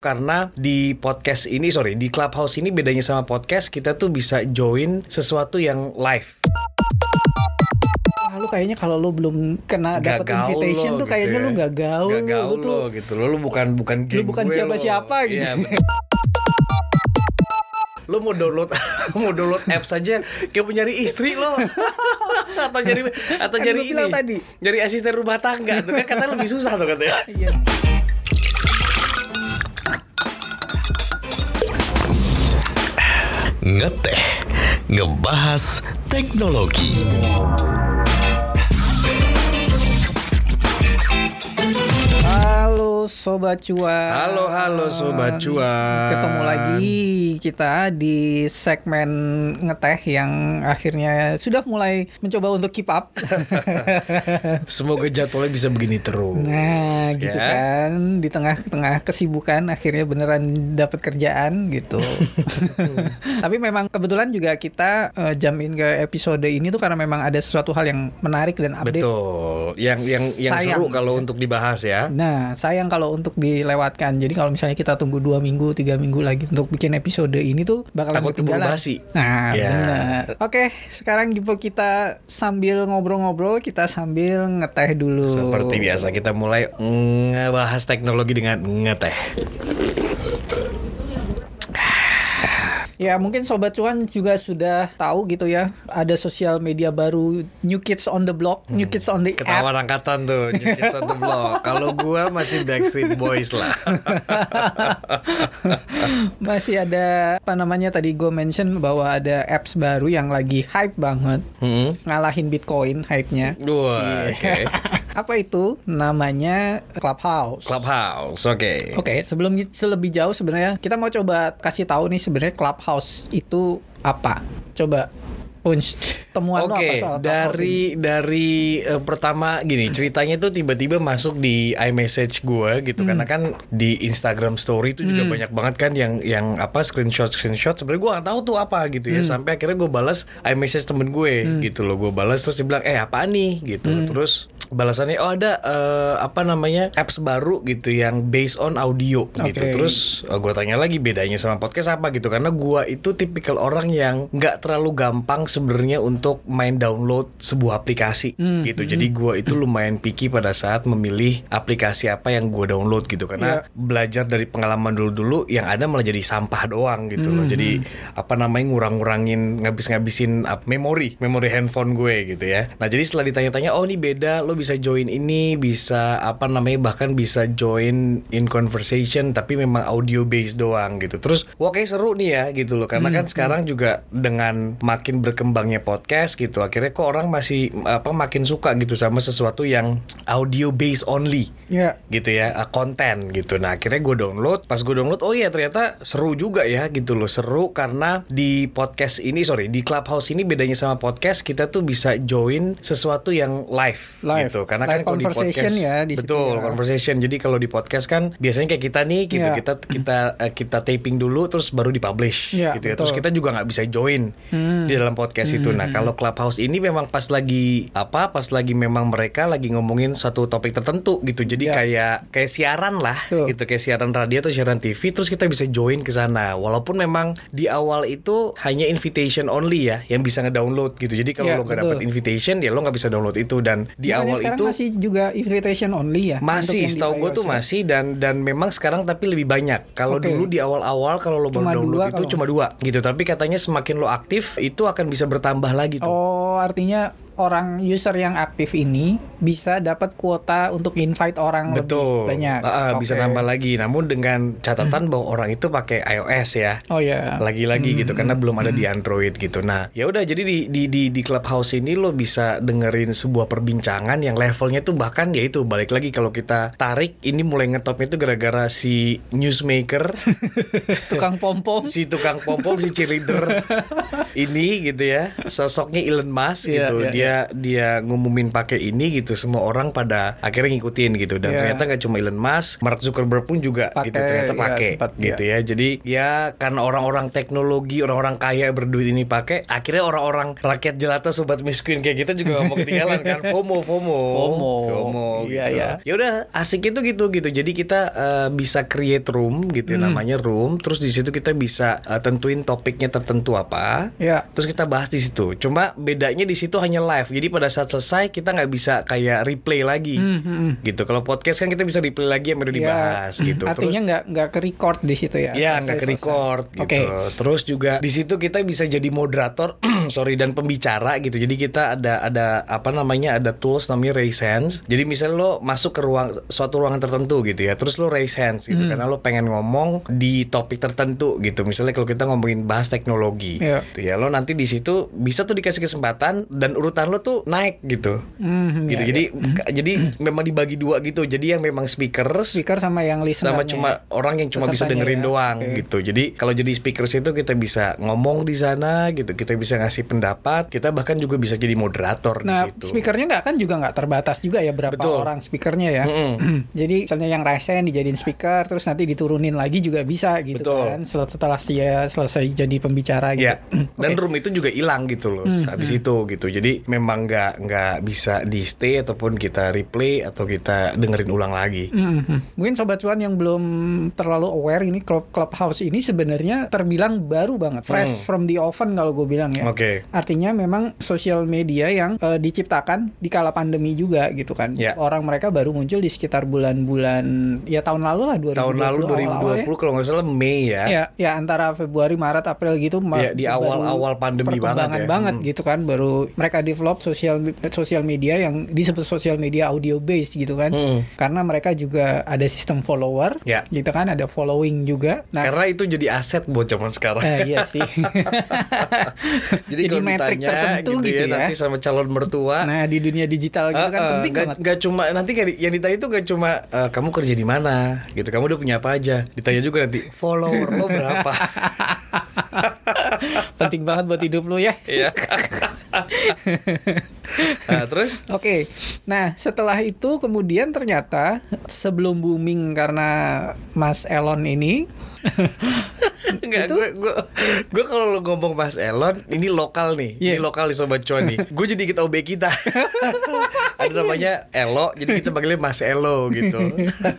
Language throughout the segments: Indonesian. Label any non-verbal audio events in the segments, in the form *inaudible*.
Karena di podcast ini, sorry, di Clubhouse ini bedanya sama podcast, kita tuh bisa join sesuatu yang live. Ah, lu kayaknya kalau lu belum kena dapat invitation lo tuh gitu kayaknya ya. lu gak gaul, Gak gaul lu tuh lo gitu lo, lu bukan bukan geng bukan gue lo. siapa-siapa gitu. Iya, bener. lo mau download *laughs* mau download apps aja kayak mau nyari istri lo *laughs* atau nyari atau Kan nyari ini tadi. nyari asisten rumah tangga tuh kan katanya lebih susah tuh katanya Ngeteh Ngebahas teknologi sobat cuan. Halo, halo, Sobat Cuan. Ketemu lagi kita di segmen ngeteh yang akhirnya sudah mulai mencoba untuk keep up. *laughs* semoga jadwalnya bisa begini terus Nah, Ya. gitu kan di tengah-tengah kesibukan akhirnya beneran dapat kerjaan gitu. *laughs* Tapi memang kebetulan juga kita eh, jamin ke episode ini tuh karena memang ada sesuatu hal yang menarik dan update. betul yang yang yang Sayang. seru kalau untuk dibahas ya Nah, sayang kalau untuk dilewatkan. Jadi kalau misalnya kita tunggu dua minggu, tiga minggu lagi untuk bikin episode ini tuh bakalan Takut ketinggalan. basi. Nah, Ya. benar. Oke, sekarang Gipo kita sambil ngobrol-ngobrol, kita sambil ngeteh dulu. Seperti biasa kita mulai ngebahas teknologi dengan ngeteh. Ya mungkin Sobat Cuan juga sudah tahu gitu ya Ada sosial media baru New Kids on the Block New Kids on the App Ketahuan angkatan tuh, New Kids on the Block. *laughs* Kalau gua masih Backstreet Boys lah. *laughs* Masih ada apa namanya tadi gue mention bahwa ada apps baru yang lagi hype banget Hmm. Ngalahin Bitcoin hype-nya Wah, oke. *laughs* Apa itu? Namanya Clubhouse Clubhouse, oke. Oke, sebelum selebih jauh sebenarnya kita mau coba kasih tahu nih sebenarnya Clubhouse itu apa? Coba Punch. Temuan Oke, apa soal Clubhouse ini? dari dari eh, pertama gini ceritanya tuh tiba-tiba masuk di iMessage gue gitu. Hmm. karena kan di Instagram Story itu juga banyak banget kan yang yang apa screenshot screenshot. Sebenarnya gue nggak tahu tuh apa gitu Hmm. ya sampai akhirnya gue balas iMessage temen gue gitu loh. Gue balas terus dia bilang eh apa nih? gitu. Hmm. terus balasannya oh ada eh, apa namanya apps baru gitu yang based on audio. Gitu. Oke. terus gue tanya lagi bedanya sama podcast apa? Gitu. Karena gue itu tipikal orang yang nggak terlalu gampang sebenarnya untuk main download sebuah aplikasi Hmm, gitu. jadi gue itu lumayan picky pada saat memilih aplikasi apa yang gue download gitu. Karena belajar dari pengalaman dulu-dulu yang ada malah jadi sampah doang gitu loh. Hmm, jadi apa namanya ngurang-ngurangin ngabis-ngabisin memori memori handphone gue gitu ya. Nah jadi setelah ditanya-tanya oh ini beda lo bisa join ini bisa apa namanya bahkan bisa join in conversation tapi memang audio based doang gitu. Terus wah kayak seru nih ya gitu loh. Karena kan sekarang juga dengan makin berkembangnya podcast gitu akhirnya kok orang masih apa makin suka gitu sama sesuatu yang audio based only Ya, gitu ya uh, konten gitu nah akhirnya gue download pas gue download oh iya ternyata seru juga ya gitu loh seru karena di podcast ini sorry di clubhouse ini bedanya sama podcast kita tuh bisa join sesuatu yang live, Live. gitu karena Live kan kalau di podcast ya di betul ya. conversation jadi kalau di podcast kan biasanya kayak kita nih gitu Iya. kita kita uh, kita taping dulu terus baru dipublish Iya, gitu ya terus kita juga nggak bisa join Hmm. di dalam podcast itu nah kalau clubhouse ini memang pas lagi apa pas lagi memang mereka lagi ngomongin satu topik tertentu gitu jadi Ya. kayak kayak siaran lah Tuh. gitu kayak siaran radio atau siaran TV terus kita bisa join ke sana walaupun memang di awal itu hanya invitation only ya yang bisa ngedownload gitu jadi kalau Ya, lo nggak betul. dapat invitation ya lo nggak bisa download itu dan di Bukannya awal itu masih juga invitation only ya? masih, setahu gue tuh ya? masih dan dan memang sekarang tapi lebih banyak. Kalau Oke. dulu di awal-awal kalau lo baru download dua itu kalau- cuma dua gitu. Tapi katanya semakin lo aktif itu akan bisa bertambah lagi tuh. Oh, artinya orang user yang aktif ini bisa dapat kuota untuk invite orang Betul. lebih banyak. Ah, ah, Bisa nambah lagi. Namun dengan catatan bahwa orang itu pakai iOS ya. Oh ya. Lagi-lagi gitu karena belum ada di Android gitu. Nah, ya udah jadi di di di di Clubhouse ini lo bisa dengerin sebuah perbincangan yang levelnya tuh bahkan ya itu balik lagi kalau kita tarik ini mulai ngetopnya itu gara-gara si newsmaker *laughs* Tukang pom pom. si tukang pom pom si cheerleader *laughs* ini gitu ya sosoknya Elon Musk Iya, gitu iya, dia dia dia ngumumin pakai ini gitu, semua orang pada akhirnya ngikutin gitu. Dan Iya. ternyata nggak cuma Elon Musk, Mark Zuckerberg pun juga Pakai, gitu ternyata iya, pakai sempat, gitu ya. Jadi ya karena orang-orang teknologi, orang-orang kaya berduit ini pakai, akhirnya orang-orang rakyat jelata sobat miskin kayak kita juga mau *laughs* ketinggalan kan. FOMO, FOMO. FOMO. FOMO Iya, gitu. iya. Ya udah asik itu gitu gitu. Jadi kita eh, bisa create room gitu Hmm. namanya room. Terus di situ kita bisa eh, tentuin topiknya tertentu apa. Ya. Terus kita bahas di situ. Cuma bedanya di situ hanya live. Jadi pada saat selesai kita nggak bisa kayak replay lagi. Hmm, hmm. Gitu. Kalau podcast kan kita bisa replay lagi yang udah dibahas Ya, gitu. Artinya nggak nggak ke record di situ ya? Ya nggak ke record gitu. Oke. Terus juga di situ kita bisa jadi moderator, *clears throat* sorry dan pembicara gitu. Jadi kita ada ada apa namanya ada tools namanya raise hands. Jadi misalnya lo masuk ke ruang suatu ruangan tertentu gitu ya. Terus lo raise hands gitu Hmm. karena lo pengen ngomong di topik tertentu gitu. Misalnya kalau kita ngomongin bahas teknologi, Iya. gitu ya lo nanti di situ bisa tuh dikasih kesempatan dan urutan lo tuh naik gitu. Hmm, gitu. ya, jadi ya. ka- jadi memang dibagi dua gitu. Jadi yang memang speakers speaker sama yang listener sama cuma orang yang cuma bisa dengerin ya. doang Oke. gitu. Jadi kalau jadi speakers itu kita bisa ngomong di sana gitu, kita bisa ngasih pendapat, kita bahkan juga bisa jadi moderator Nah, di situ. speakernya nggak kan juga nggak terbatas juga ya berapa Betul. orang speakernya ya. Mm-mm. *clears throat* Jadi misalnya yang resen dijadiin speaker, terus nanti diturunin lagi juga bisa gitu Betul. kan. Setelah, setelah dia selesai jadi pembicara gitu. Ya, *clears throat* dan Oke. room itu juga hilang gitu loh Hmm, habis itu gitu. Jadi memang nggak nggak bisa di stay ataupun kita replay atau kita dengerin ulang lagi. Mhm. Mungkin sobat cuan yang belum terlalu aware ini Club Clubhouse ini sebenarnya terbilang baru banget, fresh Hmm. from the oven kalau gue bilang ya. Oke. Artinya memang sosial media yang eh, diciptakan di kala pandemi juga gitu kan. Ya. Orang mereka baru muncul di sekitar bulan-bulan ya tahun lalu lah 2020 Tahun lalu awal-awal ya. 2020 kalau nggak salah Mei ya. Ya, ya antara Februari, Maret, April gitu. Ya, di awal-awal pandemi banget ya. Hmm. gitu kan. Baru mereka develop sosial sosial media yang disebut sosial media audio based gitu kan. Hmm. Karena mereka juga ada sistem follower, Ya. gitu kan, ada following juga. Nah, Karena itu jadi aset buat zaman sekarang. eh, iya sih. *laughs* Jadi, kalau metrik ditanya tertentu gitu, gitu ya, ya. nanti sama calon mertua. Nah, di dunia digital gitu kan Ah, ah, penting nggak- banget. nggak cuma nanti yang ditanya itu gak cuma eh, kamu kerja di mana gitu kamu udah punya apa aja ditanya juga nanti follower lo berapa *laughs* penting banget buat hidup lu ya. Iya. nah, terus Oke, nah setelah itu kemudian ternyata sebelum booming karena Mas Elon ini, Enggak, gue gue gue kalau ngomong Mas Elon, ini lokal nih, ini Iya. lokal nih sobat cuan nih. Gue jadi kita OB *laughs* kita. Ada namanya Elo, jadi kita panggilnya Mas Elo gitu.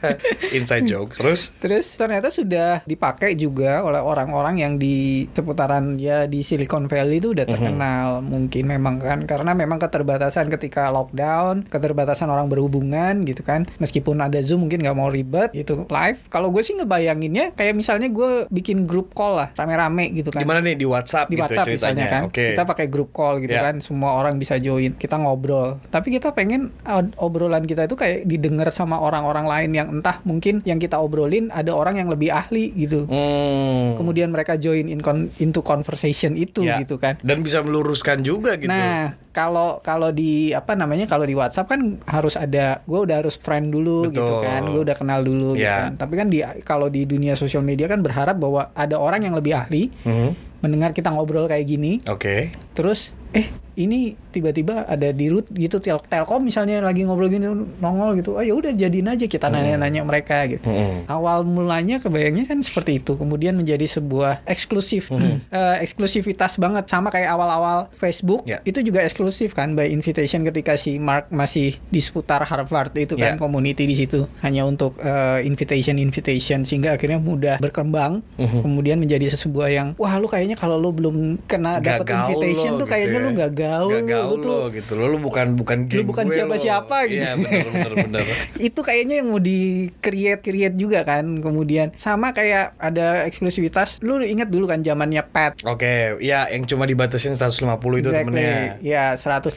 *laughs* Inside joke. Terus terus ternyata sudah dipakai juga oleh orang-orang yang di seputaran ya di Silicon Valley itu udah terkenal mungkin memang kan karena memang keterbatasan ketika lockdown, keterbatasan orang berhubungan gitu kan. Meskipun ada Zoom mungkin nggak mau ribet gitu live. Kalau gue sih ngebayanginnya kayak misalnya gue bikin grup call lah rame-rame gitu kan. di mana nih di WhatsApp di gitu WhatsApp ceritanya. misalnya kan Oke. kita pakai grup call gitu Ya. kan semua orang bisa join kita ngobrol tapi kita pengen obrolan kita itu kayak didengar sama orang-orang lain yang entah mungkin yang kita obrolin ada orang yang lebih ahli gitu Hmm. kemudian mereka join in con- into conversation itu Ya. gitu kan Dan bisa meluruskan juga gitu. Nah, kalau kalau di apa namanya kalau di WhatsApp kan harus ada gue udah harus friend dulu gitu Betul. kan, gue udah kenal dulu gitu Ya. kan. Tapi kan di kalau di dunia sosial media kan berharap bahwa ada orang yang lebih ahli Mhm. mendengar kita ngobrol kayak gini, Oke. terus eh ini tiba-tiba ada di root gitu tel telkom misalnya lagi ngobrol gini nongol gitu oh ya udah jadiin aja kita nanya-nanya mereka gitu Mhm. awal mulanya kebayangnya kan seperti itu kemudian menjadi sebuah eksklusif Eh, eksklusivitas banget sama kayak awal-awal Facebook Ya. itu juga eksklusif kan by invitation ketika si Mark masih di seputar Harvard itu kan Ya. community di situ hanya untuk eh, invitation invitation sehingga akhirnya mudah berkembang Mhm. kemudian menjadi sesuatu yang wah lu kayaknya kalau lu belum kena dapat invitation lo tuh gitu kayaknya ya. lu nggak gaul, Nggak gaul lu tuh lo gitu lo, lu bukan bukan geng bukan gue lo. siapa-siapa gitu. Iya benar benar benar. *laughs* itu kayaknya yang mau di create create juga kan kemudian sama kayak ada eksklusivitas lu ingat dulu kan zamannya pet Oke, ya yang cuma dibatasin 150 itu temennya. ya 150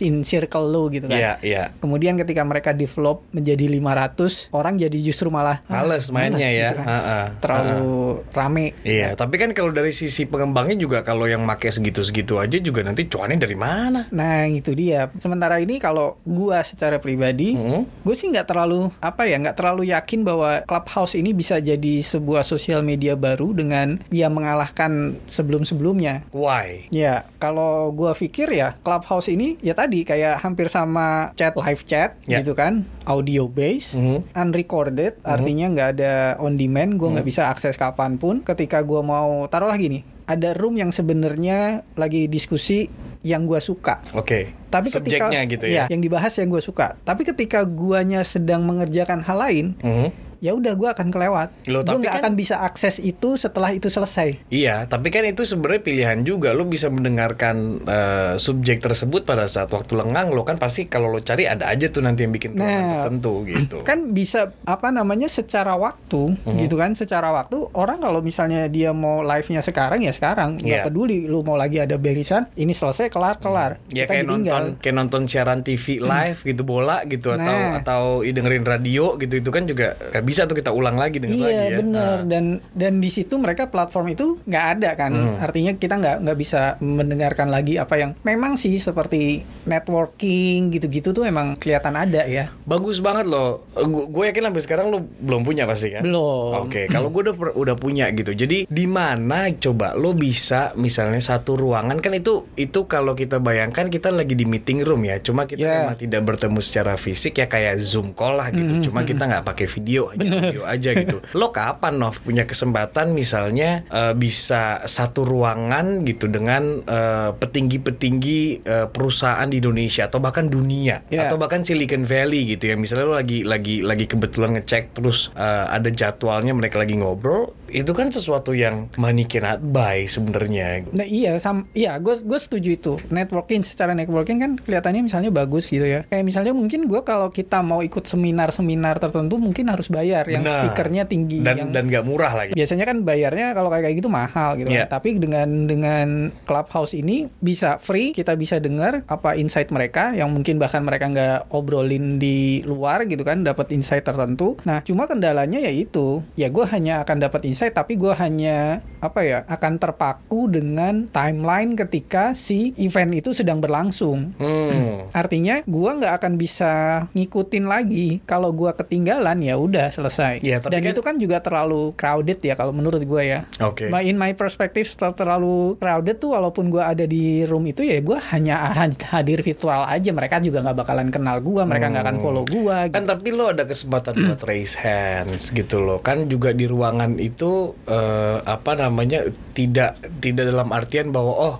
in circle lu gitu kan Iya, iya. kemudian ketika mereka develop menjadi 500 orang jadi justru malah ah, Males mainnya ya. gitu kan. Ha-ha. terlalu rame Iya, tapi kan kalau dari sisi pengembangnya juga kalau yang make segitu-segitu aja juga nanti cuannya dari mana? Nah itu dia. Sementara ini kalau gua secara pribadi, Hmm? gue sih nggak terlalu apa ya nggak terlalu yakin bahwa Clubhouse ini bisa jadi sebuah sosial media baru dengan dia mengalahkan sebelum-sebelumnya. Why? Ya, kalau gua pikir ya Clubhouse ini ya tadi kayak hampir sama chat live chat Ya. gitu kan, audio base, Mhm. unrecorded, artinya nggak ada on demand, gua nggak Mhm. bisa akses kapan pun. Ketika gua mau taruh lagi nih, ada room yang sebenarnya lagi diskusi yang gua suka. Oke. Tapi ketika Subjeknya gitu ya. yang dibahas yang gue suka. Tapi ketika guanya sedang mengerjakan hal lain, Mhm. Ya udah gue akan kelewat. Gue tapi nggak kan- akan bisa akses itu setelah itu selesai. Iya, tapi kan itu sebenarnya pilihan juga. Lo bisa mendengarkan eh, subjek tersebut pada saat waktu lengang. Lo kan pasti kalau lo cari ada aja tuh nanti yang bikin Nah, tertentu gitu. Kan bisa apa namanya secara waktu Mhm. gitu kan? Secara waktu orang kalau misalnya dia mau live-nya sekarang ya sekarang nggak Iya. peduli lu mau lagi ada barisan ini selesai kelar kelar. Ya Kita kayak ditinggal. nonton kayak nonton siaran TV live gitu bola gitu atau Nah. atau i dengerin radio gitu itu kan juga gak bisa tuh kita ulang lagi denger lagi Iya ya. bener Nah. dan dan di situ mereka platform itu nggak ada kan Hmm. artinya kita nggak nggak bisa mendengarkan lagi apa yang memang sih seperti networking gitu-gitu tuh emang kelihatan ada ya Bagus banget loh. Gue yakin sampai sekarang lo belum punya pasti kan? belum Oke, kalau gue udah udah punya gitu. Jadi di mana coba lo bisa misalnya satu ruangan kan itu itu kalau kita bayangkan kita lagi di meeting room ya. Cuma kita Yeah. memang tidak bertemu secara fisik ya kayak zoom call lah gitu. Cuma kita nggak pakai video, hanya audio aja gitu. Lo kapan Nov punya kesempatan misalnya eh, bisa satu ruangan gitu dengan eh, petinggi-petinggi eh, perusahaan di Indonesia atau bahkan dunia Yeah. atau bahkan Silicon Valley gitu ya misalnya lo lagi lagi lagi kebetulan ngecek terus uh, ada jadwalnya mereka lagi ngobrol itu kan sesuatu yang money cannot buy sebenarnya Nah iya, sam iya, gue gue setuju itu. Networking secara networking kan kelihatannya misalnya bagus gitu ya. Kayak misalnya mungkin gue kalau kita mau ikut seminar-seminar tertentu mungkin harus bayar yang Nah, speakernya tinggi. dan yang, dan nggak murah lagi biasanya kan bayarnya kalau kayak gitu mahal gitu Iya. kan. Tapi dengan dengan Clubhouse ini bisa free, kita bisa dengar apa insight mereka yang mungkin bahkan mereka nggak obrolin di luar gitu kan, dapat insight tertentu. Nah, cuma kendalanya ya itu, ya gue hanya akan dapat insight, tapi gue hanya apa ya akan terpaku dengan timeline ketika si event itu sedang berlangsung. hmm. Artinya gua nggak akan bisa ngikutin lagi kalau gua ketinggalan ya udah selesai. Tapi Dan kan- itu kan juga terlalu crowded ya kalau menurut gua ya. oke My- In my perspective ter- terlalu crowded tuh walaupun gua ada di room itu ya gua hanya *laughs* ha- hadir virtual aja. Mereka juga nggak bakalan kenal gua, mereka nggak akan Hmm. follow gua. kan gitu. tapi lo ada kesempatan *clears throat* buat raise hands gitu loh kan juga di ruangan itu eh, apa namanya tidak tidak dalam artian bahwa oh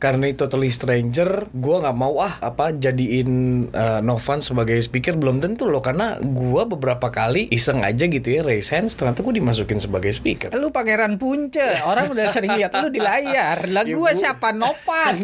karena itu totally stranger, gua nggak mau ah apa jadiin eh, Novan sebagai speaker belum tentu loh karena gua beberapa kali iseng aja gitu ya raise hands ternyata gua dimasukin sebagai speaker. Lu pangeran punce, orang udah sering lihat lu di layar. Lah Ya, Bu. siapa Novan?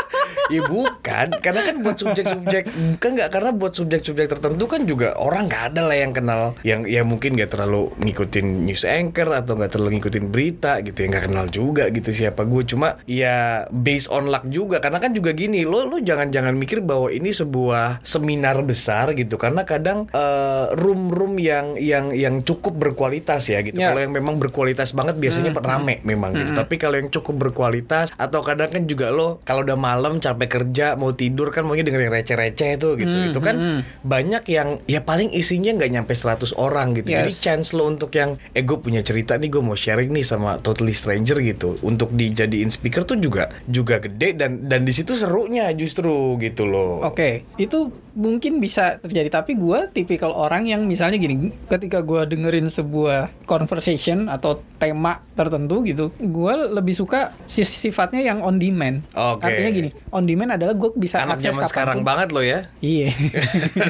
*laughs* ya bukan, karena kan buat subjek-subjek bukan nggak karena buat subjek-subjek tertentu kan juga orang nggak ada lah yang kenal yang ya mungkin nggak terlalu ngikutin news anchor atau nggak terlalu ngikutin berita gitu ya nggak kenal juga gitu siapa gue cuma ya based on luck juga. Karena kan juga gini lo lo jangan-jangan mikir bahwa ini sebuah seminar besar gitu. Karena kadang eh, room-room yang yang yang cukup berkualitas ya gitu. Ya. kalau yang memang berkualitas banget biasanya rame memang gitu. Tapi kalau yang cukup berkualitas atau kadang kan juga lo kalau udah malam capek kerja mau tidur kan maunya dengerin receh-receh itu gitu. Itu kan banyak yang ya paling isinya nggak nyampe 100 orang gitu. Jadi Yes. chance lo untuk yang eh gue punya cerita nih gue mau sharing nih sama totally stranger gitu. Untuk dijadiin speaker tuh juga juga gede dan dan di situ serunya justru gitu loh. Oke, itu mungkin bisa terjadi. Tapi gue tipikal orang yang misalnya gini, ketika gue dengerin sebuah conversation atau tema tertentu gitu, gue lebih suka si- sifatnya yang on demand. Oke. Artinya gini, on demand adalah gue bisa anak akses zaman sekarang banget lo ya Iya.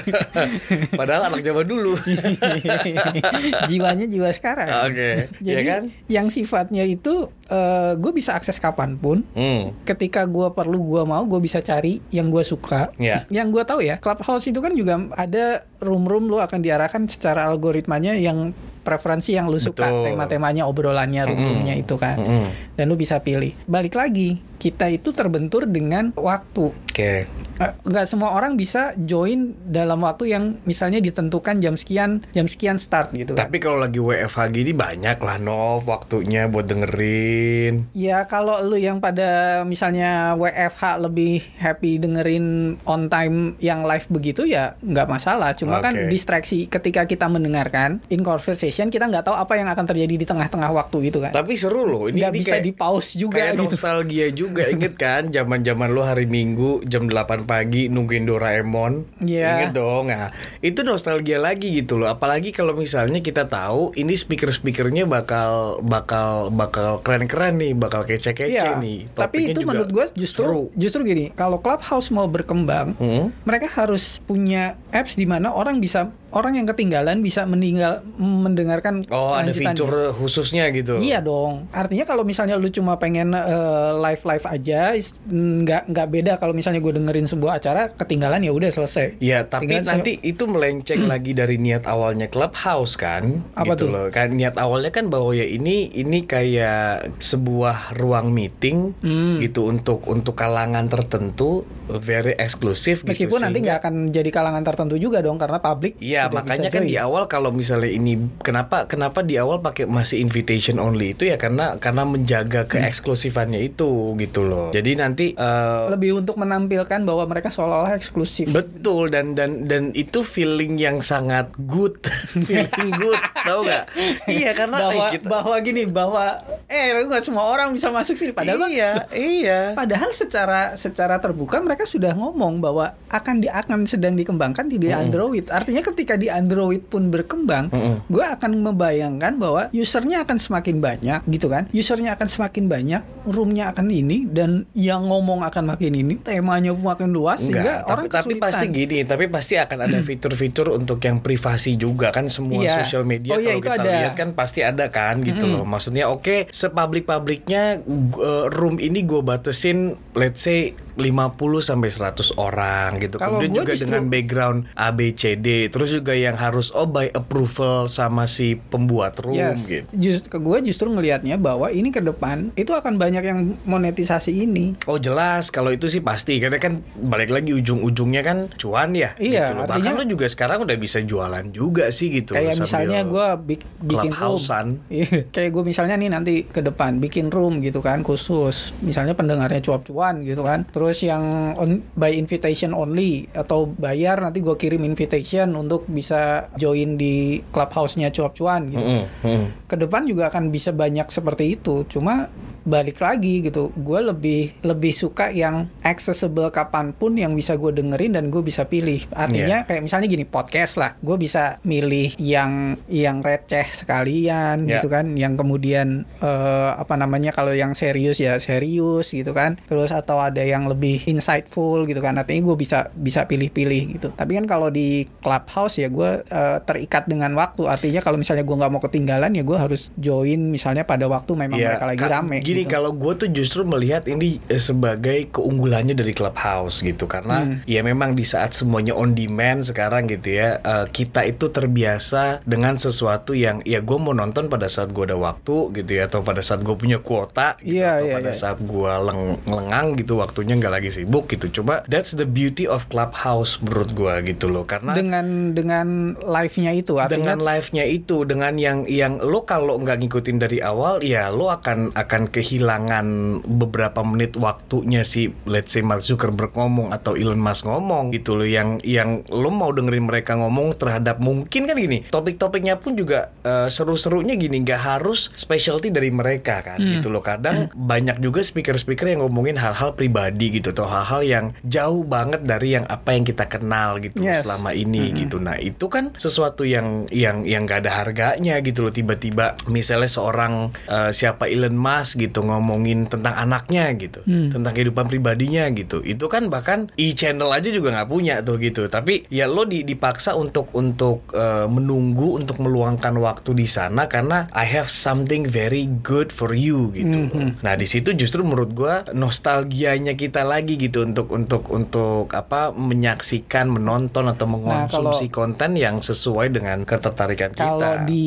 *laughs* padahal anak zaman dulu *laughs* Jiwanya jiwa sekarang. Oke, Jadi iya kan? yang sifatnya itu gue bisa akses kapan pun. hmm. ketika gua perlu gua mau gue bisa cari yang gua suka Ya. yang gua tahu ya clubhouse itu kan juga ada room-room lu akan diarahkan secara algoritmanya yang preferensi yang lu suka. Tema-temanya obrolannya room-roomnya itu kan. Mm-mm. dan lu bisa pilih. Balik lagi kita itu terbentur dengan waktu Oke. Eh, nggak semua orang bisa join dalam waktu yang misalnya ditentukan jam sekian jam sekian start gitu kan. Tapi kalau lagi WFH gini banyak lah Nov waktunya buat dengerin. Ya kalau lu yang pada misalnya WFH lebih happy dengerin on time yang live begitu ya nggak masalah. Cuma kan Oke. distraksi ketika kita mendengarkan in conversation kita nggak tahu apa yang akan terjadi di tengah-tengah waktu itu kan. Tapi seru loh. Ini, Nggak ini bisa kayak, di pause juga kayak gitu. nostalgia juga. Inget kan zaman-zaman lu hari Minggu jam 8 pagi nungguin Doraemon. Iya. Inget dong. Nah, itu nostalgia lagi gitu loh. Apalagi kalau misalnya kita tahu ini speaker-speakernya bakal bakal bakal keren-keren nih, bakal kece-kece Iya. nih. Tapi Topiknya itu juga menurut gue justru seru. justru gini, kalau Clubhouse mau berkembang, Hmm. mereka harus punya apps di mana orang bisa orang yang ketinggalan bisa meninggal mendengarkan Oh, ada fitur khususnya gitu. Iya dong. Artinya kalau misalnya lu cuma pengen live live aja, nggak nggak beda kalau misalnya gue dengerin sebuah acara ketinggalan ya udah selesai. Iya, tapi Tinggal se- nanti itu melenceng lagi dari niat awalnya Clubhouse kan, Apa gitu tuh? loh. Kan niat awalnya kan bahwa ya ini ini kayak sebuah ruang meeting Hmm. gitu untuk untuk kalangan tertentu, very eksklusif gitu. Meskipun nanti sehingga- nggak akan jadi kalangan tertentu juga dong karena publik. Iya, makanya kan join. di awal kalau misalnya ini kenapa kenapa di awal pakai masih invitation only itu ya karena karena menjaga keeksklusifannya itu gitu loh. Jadi nanti eh, lebih untuk menampilkan bahwa mereka seolah-olah eksklusif. Betul dan dan dan itu feeling yang sangat good, *laughs* feeling good, tahu nggak? Iya karena bahwa eh, kita, bahwa gini bahwa eh nggak semua orang bisa masuk sini padahal iya iya. Padahal secara secara terbuka mereka sudah ngomong bahwa akan di akan sedang dikembangkan di, di Android. Artinya ketika di Android pun berkembang, Mm-mm. gue akan membayangkan bahwa usernya akan semakin banyak, gitu kan? Usernya akan semakin banyak, roomnya akan ini dan yang ngomong akan makin ini, temanya pun makin luas sehingga Enggak, orang tapi, tapi kesulitan. pasti gini, tapi pasti akan ada fitur-fitur untuk yang privasi juga kan semua Iya. sosial media Oh iya, kalau itu kita ada. lihat kan pasti ada kan gitu loh. Maksudnya oke, sepublik-publiknya uh, room ini gue batasin let's say 50 sampai 100 orang gitu. Kalau Kemudian juga justru- dengan background A B C D, terus juga yang harus oh by approval sama si pembuat room Yes. gitu. Just, ke gue justru ngelihatnya bahwa ini ke depan itu akan banyak yang monetisasi ini. Oh jelas kalau itu sih pasti karena kan balik lagi ujung-ujungnya kan cuan ya Iya, gitu loh. Bahkan artinya- lo juga sekarang udah bisa jualan juga sih gitu kayak sambil misalnya gue bikin room. Iya, kayak gue misalnya nih nanti ke depan bikin room gitu kan khusus misalnya pendengarnya cuap-cuan gitu kan terus yang on, by invitation only atau bayar nanti gue kirim invitation untuk bisa join di clubhouse-nya cuap-cuan gitu Mm-mm, mm. ke depan juga akan bisa banyak seperti itu cuma balik lagi gitu. Gue lebih lebih suka yang accessible kapan pun yang bisa gue dengerin dan gue bisa pilih. Artinya kayak misalnya gini podcast lah. Gue bisa milih yang yang receh sekalian Ya. gitu kan. Yang kemudian eh, apa namanya kalau yang serius ya serius gitu kan. Terus atau ada yang lebih insightful gitu kan. Artinya gue bisa bisa pilih-pilih gitu. Tapi kan kalau di clubhouse ya gue eh, terikat dengan waktu. Artinya kalau misalnya gue nggak mau ketinggalan ya gue harus join misalnya pada waktu memang Iya, mereka lagi rame Gini gitu. kalau gue tuh justru melihat ini eh, sebagai keunggulannya dari Clubhouse gitu karena Hmm. ya memang di saat semuanya on demand sekarang gitu ya eh, kita itu terbiasa dengan sesuatu yang ya gue mau nonton pada saat gue ada waktu gitu ya atau pada saat gue punya kuota gitu Iya, atau iya, pada iya. saat gue leng lengang gitu waktunya nggak lagi sibuk gitu coba that's the beauty of Clubhouse menurut gue gitu loh karena dengan dengan live-nya itu artinya dengan live-nya itu dengan yang yang lo kalau nggak ngikutin dari awal ya lo akan akan kehilangan beberapa menit waktunya si let's say Mark Zuckerberg ngomong atau Elon Musk ngomong gitu loh yang yang lo mau dengerin mereka ngomong terhadap mungkin kan gini topik-topiknya pun juga eh, seru-serunya gini nggak harus specialty dari mereka kan Hmm. gitu loh kadang banyak juga speaker-speaker yang ngomongin hal-hal pribadi gitu atau hal-hal yang jauh banget dari yang apa yang kita kenal gitu loh Yes. selama ini gitu. Nah, itu kan sesuatu yang yang yang gak ada harganya gitu loh tiba-tiba misalnya seorang eh, siapa Elon Musk gitu ngomongin tentang anaknya gitu, Hmm. tentang kehidupan pribadinya gitu. Itu kan bahkan e-channel aja juga nggak punya tuh gitu. Tapi ya lo di- dipaksa untuk untuk eh, menunggu untuk meluangkan waktu di sana karena I have something very good for you gitu. loh. Mhm. Nah, di situ justru menurut gua nostalgianya kita lagi gitu untuk untuk untuk apa menyaksikan, menonton atau mengonsumsi konten yang sesuai dengan ketertarikan kita. kalau di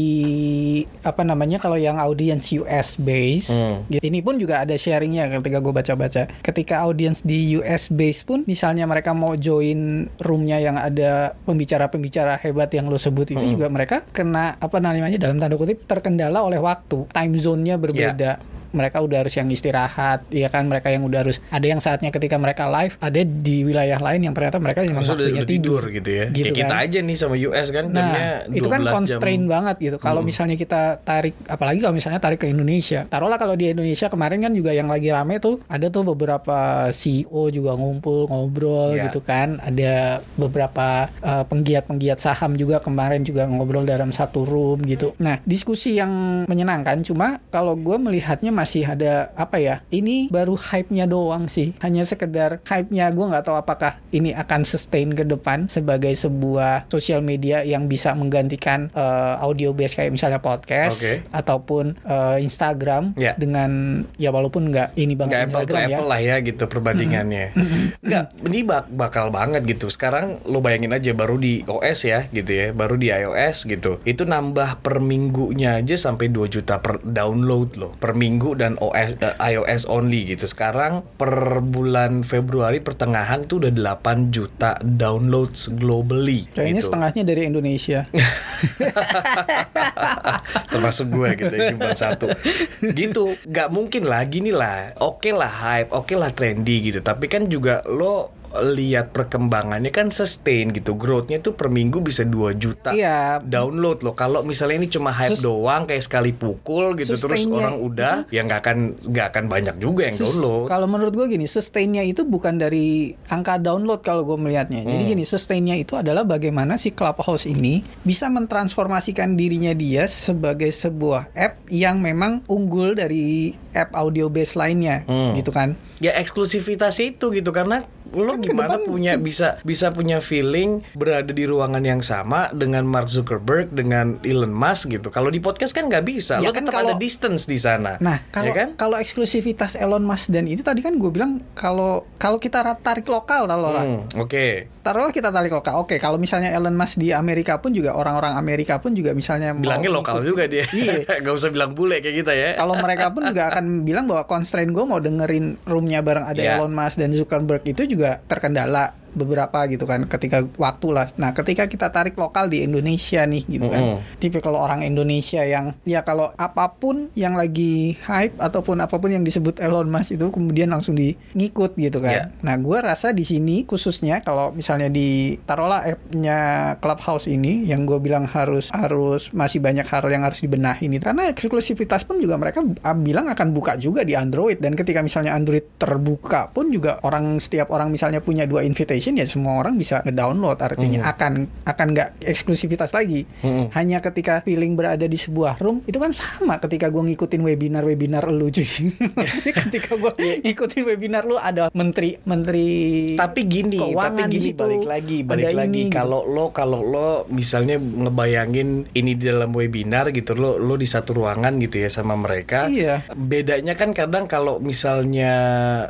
apa namanya kalau yang audience US base Hmm. Gitu. Ini pun juga ada sharingnya ketika gue baca-baca. Ketika audiens di US base pun, misalnya mereka mau join roomnya yang ada pembicara-pembicara hebat yang lo sebut itu juga mereka kena apa namanya dalam tanda kutip terkendala oleh waktu, time zone-nya berbeda. Mereka udah harus yang istirahat, ya kan? Mereka yang udah harus ada yang saatnya ketika mereka live, ada di wilayah lain yang ternyata mereka yang waktunya udah tidur gitu ya. Gitu Kayak kita kan. aja nih sama US kan Nah, itu kan 12 constraint jam. banget gitu. Kalau Hmm. misalnya kita tarik, apalagi kalau misalnya tarik ke Indonesia. Taruhlah kalau di Indonesia kemarin kan juga yang lagi rame tuh, ada tuh beberapa CEO juga ngumpul, ngobrol Ya. gitu kan. Ada beberapa eh, penggiat-penggiat saham juga kemarin juga ngobrol dalam satu room gitu. Nah, diskusi yang menyenangkan. Cuma kalau gue melihatnya masih ada apa ya? Ini baru hype-nya doang sih. Hanya sekedar hype-nya. Gue nggak tahu apakah ini akan sustain ke depan sebagai sebuah sosial media yang bisa menggantikan eh, audio base kayak misalnya podcast Oke. ataupun eh, Instagram Ya. dengan ya walaupun nggak ini Nggak banget apple to Instagram ya. apple lah ya gitu perbandingannya. Nggak, ini bak- bakal banget gitu. Sekarang lo bayangin aja baru di OS ya gitu ya, baru di iOS gitu. Itu nambah per minggunya aja sampai 2 juta per download loh. Per minggu dan OS eh, iOS only gitu. Sekarang per bulan Februari pertengahan tuh udah 8 juta downloads globally. Kayaknya gitu. setengahnya dari Indonesia. *laughs* termasuk gue gitu ya nyumbang satu gitu nggak mungkin lah gini lah oke lah hype oke lah trendy gitu tapi kan juga lo lihat perkembangannya kan sustain gitu growthnya tuh per minggu bisa 2 juta Iya. download loh kalau misalnya ini cuma hype Sus- doang kayak sekali pukul gitu terus orang udah ya nggak akan nggak akan banyak juga yang Sus- download Kalau menurut gue gini, sustainnya itu bukan dari angka download kalau gue melihatnya. Jadi Hmm. gini, sustainnya itu adalah bagaimana si Clubhouse ini bisa mentransformasikan dirinya dia sebagai sebuah app yang memang unggul dari app audio base lainnya, Hmm. gitu kan? ya eksklusivitas itu gitu karena lo Kan gimana depan- punya bisa bisa punya feeling berada di ruangan yang sama dengan Mark Zuckerberg dengan Elon Musk gitu kalau di podcast kan nggak bisa Ya lo kan kalau- ada distance di sana Nah, kalau ya kan kalau eksklusivitas Elon Musk dan itu tadi kan gue bilang kalau kalau kita tarik lokal kalau lah. Hmm, oke Taruhlah kita tarik lokal. Oke, kalau misalnya Elon Musk di Amerika pun juga orang-orang Amerika pun juga misalnya bilangnya lokal ikut- juga dia Iya. *laughs* nggak usah bilang bule kayak kita ya kalau mereka pun juga akan *laughs* bilang bahwa constraint gue mau dengerin roomnya bareng ada Ya. Elon Musk dan Zuckerberg itu juga terkendala beberapa gitu kan ketika waktu lah. Nah ketika kita tarik lokal di Indonesia nih gitu kan, Mm-mm. tipe kalau orang Indonesia yang ya kalau apa pun yang lagi hype ataupun apa pun yang disebut Elon Musk itu kemudian langsung di ngikut gitu kan. Ya. Nah gue rasa di sini khususnya kalau misalnya di taruhlah app-nya Clubhouse ini yang gue bilang harus harus masih banyak hal yang harus dibenahi ini karena eksklusivitas pun juga mereka bilang akan buka juga di Android dan ketika misalnya Android terbuka pun juga orang setiap orang misalnya punya dua invitation ya semua orang bisa ngedownload artinya Hmm. akan akan nggak eksklusivitas lagi Hmm. hanya ketika feeling berada di sebuah room itu kan sama ketika gue ngikutin webinar webinar lu cuy *laughs* Maksudnya ketika gue ngikutin webinar lu ada menteri menteri tapi gini tapi gini situ, balik lagi balik lagi gitu. kalau lo kalau lo misalnya ngebayangin ini di dalam webinar gitu lo lo di satu ruangan gitu ya sama mereka Iya. bedanya kan kadang kalau misalnya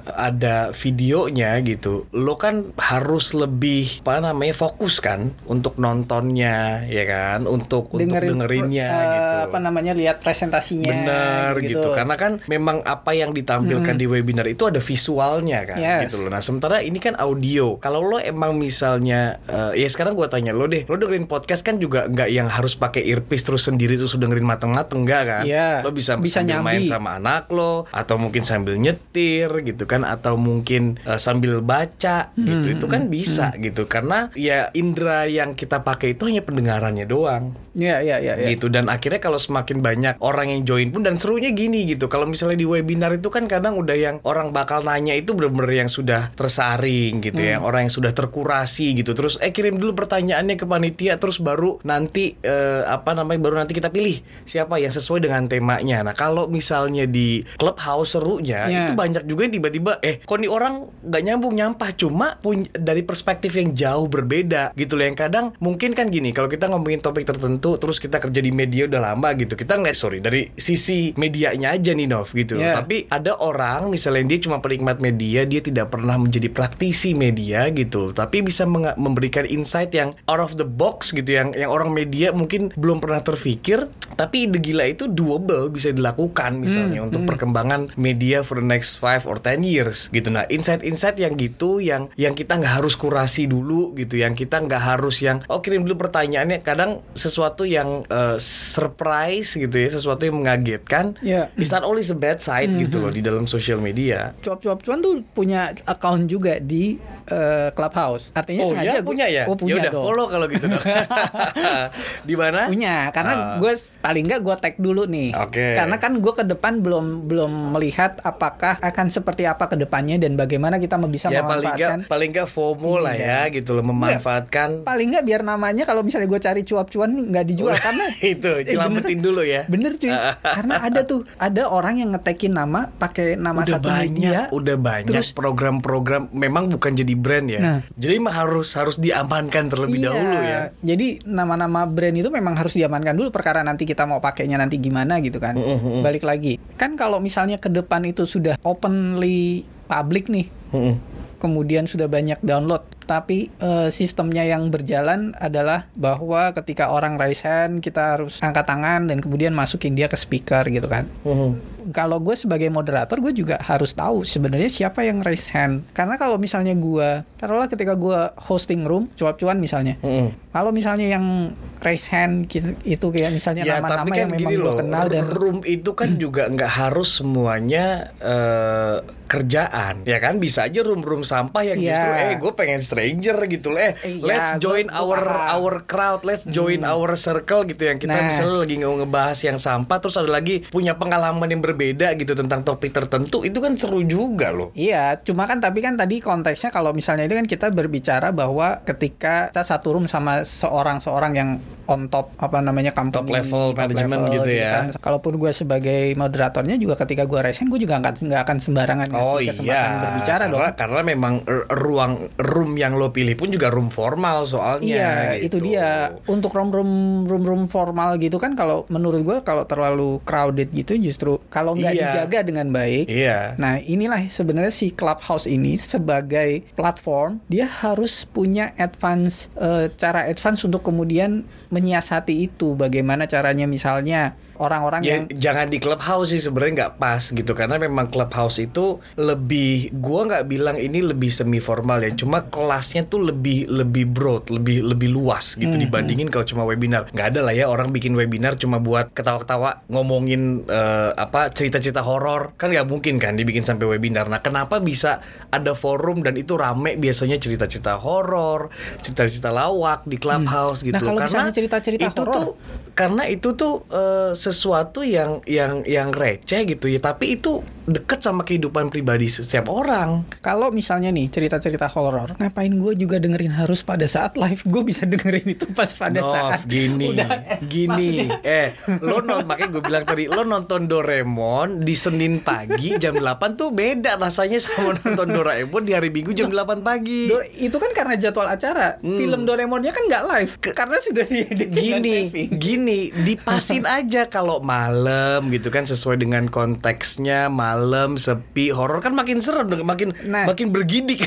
ada videonya gitu lo kan harus lebih apa namanya fokus kan untuk nontonnya ya kan untuk untuk dengerinnya eh, gitu apa namanya lihat presentasinya Benar gitu. Karena kan memang apa yang ditampilkan di webinar itu ada visualnya kan Yes. gitu loh. Nah, sementara ini kan audio. Kalau lo emang misalnya eh, ya sekarang gua tanya lo deh, lo dengerin podcast kan juga nggak yang harus pakai earpiece terus sendiri terus dengerin mateng-mateng enggak kan? Iya. Lo bisa, Bisa sambil main sama anak lo atau mungkin sambil nyetir gitu kan atau mungkin eh, sambil baca gitu. Hmm, Itu kan bisa gitu. Karena ya indera yang kita pakai itu hanya pendengarannya doang. Iya iya iya. iya. gitu. Dan akhirnya kalau semakin banyak orang yang join pun dan serunya gini gitu. Kalau misalnya di webinar itu kan kadang udah yang orang bakal nanya itu bener-bener yang sudah tersaring gitu ya. Orang yang sudah terkurasi gitu. Terus eh kirim dulu pertanyaannya ke panitia terus baru nanti eh, apa namanya baru nanti kita pilih siapa yang sesuai dengan temanya. Nah kalau misalnya di clubhouse serunya Ya. itu banyak juga yang tiba-tiba eh kok nih orang nggak nyambung nyampah? Cuma pun dari perspektif yang jauh berbeda gitu loh. Yang kadang mungkin kan gini, kalau kita ngomongin topik tertentu terus kita kerja di media udah lama gitu. Kita ngeliat sorry dari sisi medianya aja nih Nov gitu. Yeah. Tapi ada orang misalnya dia cuma penikmat media, dia tidak pernah menjadi praktisi media gitu. Tapi bisa memberikan insight yang out of the box gitu yang yang orang media mungkin belum pernah terfikir, tapi ide gila itu doable bisa dilakukan misalnya untuk perkembangan media for the next 5 or 10 years gitu. Nah, insight-insight yang gitu yang yang kita nggak harus kurasi dulu gitu, yang kita nggak harus yang oh kirim dulu pertanyaannya. Kadang sesuatu yang eh, surprise gitu ya, sesuatu yang mengagetkan. Iya. It's not always a bad side gitu loh di dalam sosial media. cuap-cuap cuan tuh punya account juga di eh, Clubhouse. Artinya Oh sengaja ya punya ya? Oh punya udah dong. follow kalau gitu dong. *laughs* *laughs* di mana? Punya, karena Ah. gue paling nggak gue tag dulu nih. Oke. Karena kan gue ke depan belum belum melihat apakah akan seperti apa ke depannya dan bagaimana kita bisa ya paling memanfaatkan. paling nggak FOMO lah ya gitu loh memanfaatkan Paling nggak biar namanya kalau misalnya gue cari cuap-cuan nggak dijual karena *laughs* itu Eh, nyelamatin bener. dulu ya. Bener cuy, karena ada tuh ada orang yang ngetekin nama pakai nama udah satu banyak, media. udah banyak Terus- program-program memang bukan jadi brand ya. Nah. Jadi emang harus harus diamankan terlebih Iya, dahulu ya. Jadi nama-nama brand itu memang harus diamankan dulu perkara nanti kita mau pakainya nanti gimana gitu kan. Mm-mm. Balik lagi. Kan kalau misalnya ke depan itu sudah openly public nih, Mm-mm. Kemudian sudah banyak download, tapi eh, sistemnya yang berjalan adalah bahwa ketika orang raise hand kita harus angkat tangan dan kemudian masukin dia ke speaker gitu kan. Mm-mm. Kalau gue sebagai moderator gue juga harus tahu sebenarnya siapa yang raise hand. Karena kalau misalnya gue, taruhlah ketika gue hosting room, cuap-cuan misalnya, Mm-mm. kalau misalnya yang raise hand gitu- itu kayak misalnya Ya nama-nama tapi kan yang memang gue loh, kenal dan room itu kan *clears throat* juga nggak harus semuanya eh, kerjaan, ya kan bisa aja room-room sampah yang Iya. justru eh gue pengen stranger gitu loh, eh Iya, let's join gua our paham. our crowd, let's join our circle gitu yang kita Nah. misalnya lagi nge- ngebahas yang sampah, terus ada lagi punya pengalaman yang berbeda gitu tentang topik tertentu, itu kan seru juga loh. Iya, cuma kan tapi kan tadi konteksnya kalau misalnya itu kan kita berbicara bahwa ketika kita satu room sama seorang seorang yang on top apa namanya company Top level management gitu ya. kan. Kalaupun gue sebagai moderatornya juga ketika gue resen gue juga nggak nggak akan sembarangan ngasih Oh kesempatan iya, berbicara karena, dong. karena memang ruang room yang lo pilih pun juga room formal soalnya. Iya, gitu. itu dia. Untuk room room room room formal gitu kan kalau menurut gue kalau terlalu crowded gitu justru kalau nggak Iya. dijaga dengan baik. Iya. Nah, inilah sebenarnya si Clubhouse ini sebagai platform dia harus punya advance eh, cara advance untuk kemudian menyiasati itu. Bagaimana caranya misalnya orang-orang Ya, yang jangan di clubhouse sih sebenarnya nggak pas gitu. Karena memang clubhouse itu lebih gua nggak bilang ini lebih semi formal ya. Cuma kelasnya tuh lebih lebih broad lebih lebih luas gitu Hmm, dibandingin kalau cuma webinar. Nggak ada lah ya orang bikin webinar cuma buat ketawa-ketawa ngomongin eh, apa cerita-cerita horor. Kan nggak mungkin kan dibikin sampai webinar. Nah kenapa bisa ada forum dan itu rame biasanya cerita-cerita horor cerita-cerita lawak di clubhouse gitu? Nah, kalau karena cerita-cerita itu tuh karena itu tuh eh, sesuatu yang yang yang receh gitu ya. Tapi itu deket sama kehidupan pribadi setiap orang. Kalau misalnya nih cerita-cerita horor, ngapain gue juga dengerin harus pada saat live? Gue bisa dengerin itu pas pada Nov, saat gini. udah, eh, gini. maksudnya- eh lo nonton makanya gue bilang tadi lo nonton Doraemon di Senin pagi jam 8 tuh beda rasanya sama nonton Doraemon di hari Minggu jam 8 pagi. Do- itu kan karena jadwal acara. Hmm. Film Doraemonnya kan nggak live karena sudah diedit dengan gini gini dipasin aja kalau malam gitu kan sesuai dengan konteksnya malam sepi horor kan makin serem dong makin Nah. makin bergidik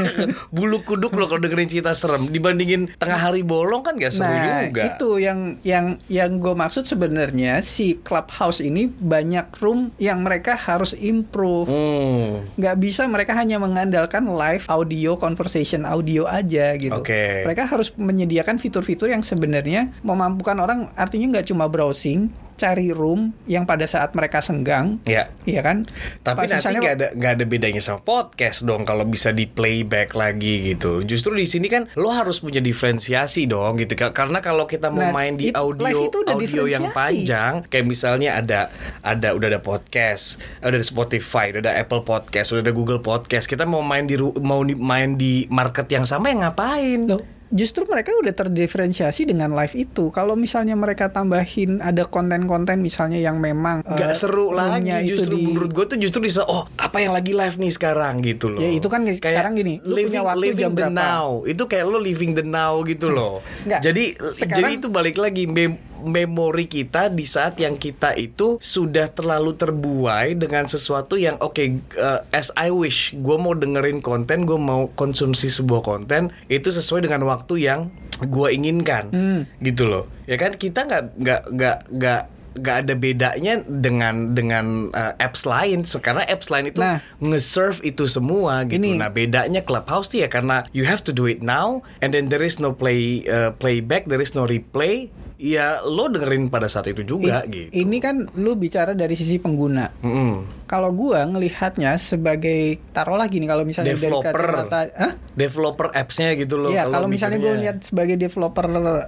*laughs* bulu kuduk loh kalau dengerin cerita serem dibandingin tengah hari bolong kan gak seru nah, juga itu yang yang yang gue maksud sebenarnya si clubhouse ini banyak room yang mereka harus improve. hmm. nggak bisa mereka hanya mengandalkan live audio conversation audio aja gitu. Oke. Mereka harus menyediakan fitur-fitur yang sebenarnya memampukan orang artinya nggak cuma browsing, cari room yang pada saat mereka senggang, ya iya kan? Tapi Pas nanti nggak ada nggak ada bedanya sama podcast dong kalau bisa di playback lagi gitu. Justru di sini kan lo harus punya diferensiasi dong gitu. Ka- Karena kalau kita mau Nah, main di it- audio itu audio yang panjang, kayak misalnya ada ada udah ada podcast, udah ada Spotify, udah ada Apple Podcast, udah ada Google Podcast. Kita mau main di mau di- main di market yang sama yang ngapain? Loh, justru mereka udah terdiferensiasi dengan live itu. Kalau misalnya mereka tambahin ada konten-konten misalnya yang memang nggak eh, seru lagi justru di- menurut gue tuh justru bisa oh apa yang lagi live nih sekarang gitu loh Ya, itu kan sekarang gini, lu living, punya waktu living jam the berapa? now itu kayak lo living the now gitu *laughs* loh Nggak, jadi sekarang- jadi itu balik lagi mem- memori kita di saat yang kita itu sudah terlalu terbuai dengan sesuatu yang oke uh, as I wish gue mau dengerin konten gue mau konsumsi sebuah konten itu sesuai dengan waktu yang gue inginkan. Hmm. gitu loh. Ya kan kita nggak nggak nggak nggak nggak ada bedanya dengan dengan uh, apps lain. Karena apps lain itu Nah. nge-serve itu semua gitu. Ini- nah bedanya Clubhouse tuh ya karena you have to do it now and then there is no play uh, playback there is no replay ya lo dengerin pada saat itu juga I- gitu Ini kan lu bicara dari sisi pengguna. Mm-mm. Kalau gua ngelihatnya sebagai taruhlah gini kalau misalnya Developer. dari kacamata, Hah? developer appsnya gitu loh Iya, kalau misalnya gue mikirnya. lihat sebagai developer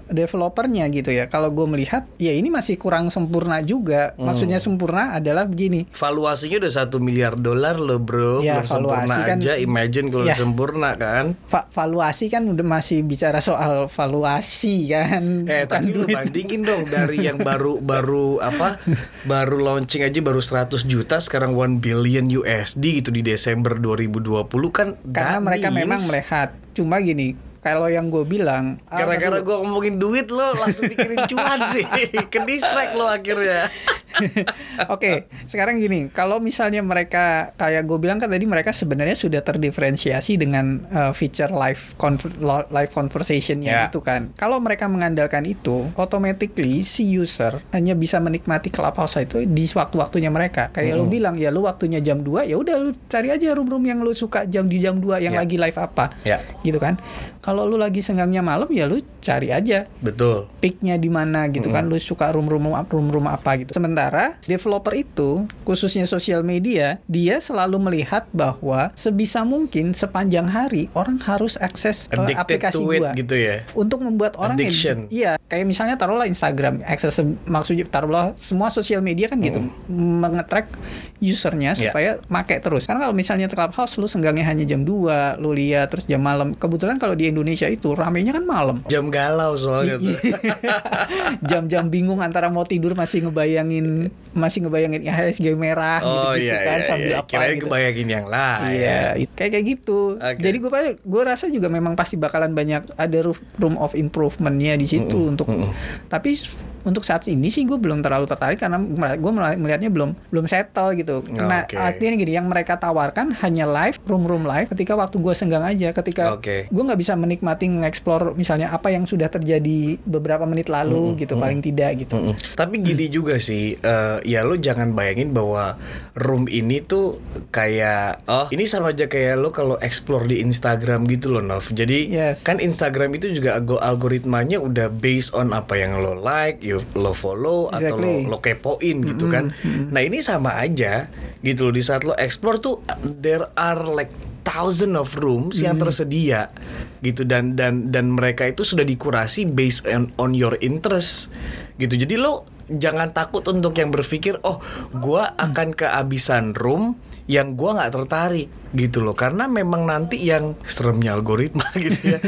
developernya gitu ya, kalau gue melihat ya ini masih kurang sempurna juga. Hmm. Maksudnya sempurna adalah begini. valuasinya udah satu miliar dolar loh bro Ya, belum sempurna kan- aja imagine kalau Ya. sempurna kan Va- valuasi kan udah masih bicara soal valuasi kan. Eh bukan tapi duit. Bandingin dong dari yang baru baru apa baru launching aja baru 100 juta sekarang 1 billion USD gitu di Desember 2020 kan Karena mereka gadis. memang melihat. Cuma gini, kalau yang gue bilang ah, Gara-gara gue ngomongin duit lo langsung mikirin cuan sih *laughs* Ke distract lo akhirnya *laughs* Oke, sekarang gini, kalau misalnya mereka kayak gue bilang kan tadi mereka sebenarnya sudah terdiferensiasi dengan uh, feature live conver- lo- live conversationnya Ya. itu kan. Kalau mereka mengandalkan itu, automatically si user hanya bisa menikmati clubhouse itu di waktu-waktunya mereka. Kayak lu bilang ya lu waktunya jam 2 ya udah lu cari aja room-room yang lu suka jam di jam 2 yang Ya. lagi live apa. Ya. Gitu kan. Kalau lu lagi senggangnya malam ya lu cari aja. Betul. Peaknya di mana gitu kan lu suka room room room room apa gitu. Sementara developer itu khususnya sosial media dia selalu melihat bahwa sebisa mungkin sepanjang hari orang harus akses uh, aplikasi to it gua. gitu ya? Untuk membuat orang Addiction. iya kayak misalnya taruhlah Instagram akses maksudnya taruhlah semua sosial media kan gitu mengetrack usernya Iya. supaya make terus. Karena kalau misalnya Clubhouse lu senggangnya hanya jam 2 lu lihat terus jam malam. Kebetulan kalau di Indonesia itu ramenya kan malam Jam galau soalnya tuh *laughs* jam-jam bingung antara mau tidur masih ngebayangin masih ngebayangin IHSG merah Oh gitu, iya kan iya, sambil iya. apa Kirain gitu. kebayangin yang lain Iya, it- kayak kayak gitu. Oke. Jadi gue gue rasa juga memang pasti bakalan banyak ada room of improvementnya di situ untuk. Tapi s- untuk saat ini sih gue belum terlalu tertarik karena gue melihatnya belum belum settle gitu. Nah Oke. artinya gini, yang mereka tawarkan hanya live room room live ketika waktu gue senggang aja. Ketika Oke. gue nggak bisa menikmati mengeksplor misalnya apa yang sudah terjadi beberapa menit lalu gitu paling tidak gitu. Mm-mm. Tapi gini juga sih, eh, ya lo jangan bayangin bahwa room ini tuh kayak oh ini sama aja kayak lo kalau explore di Instagram gitu loh Nov. Jadi Yes. kan Instagram itu juga algo- algoritmanya udah based on apa yang lo like, you, lo follow atau lo, Exactly. lo kepoin gitu kan. Nah ini sama aja gitu loh di saat lo explore tuh there are like thousand of rooms yang tersedia gitu dan dan dan mereka itu sudah dikurasi based on on your interest gitu. Jadi lo jangan takut untuk yang berpikir oh gua akan kehabisan room yang gua nggak tertarik gitu loh karena memang nanti yang seremnya algoritma *laughs* gitu ya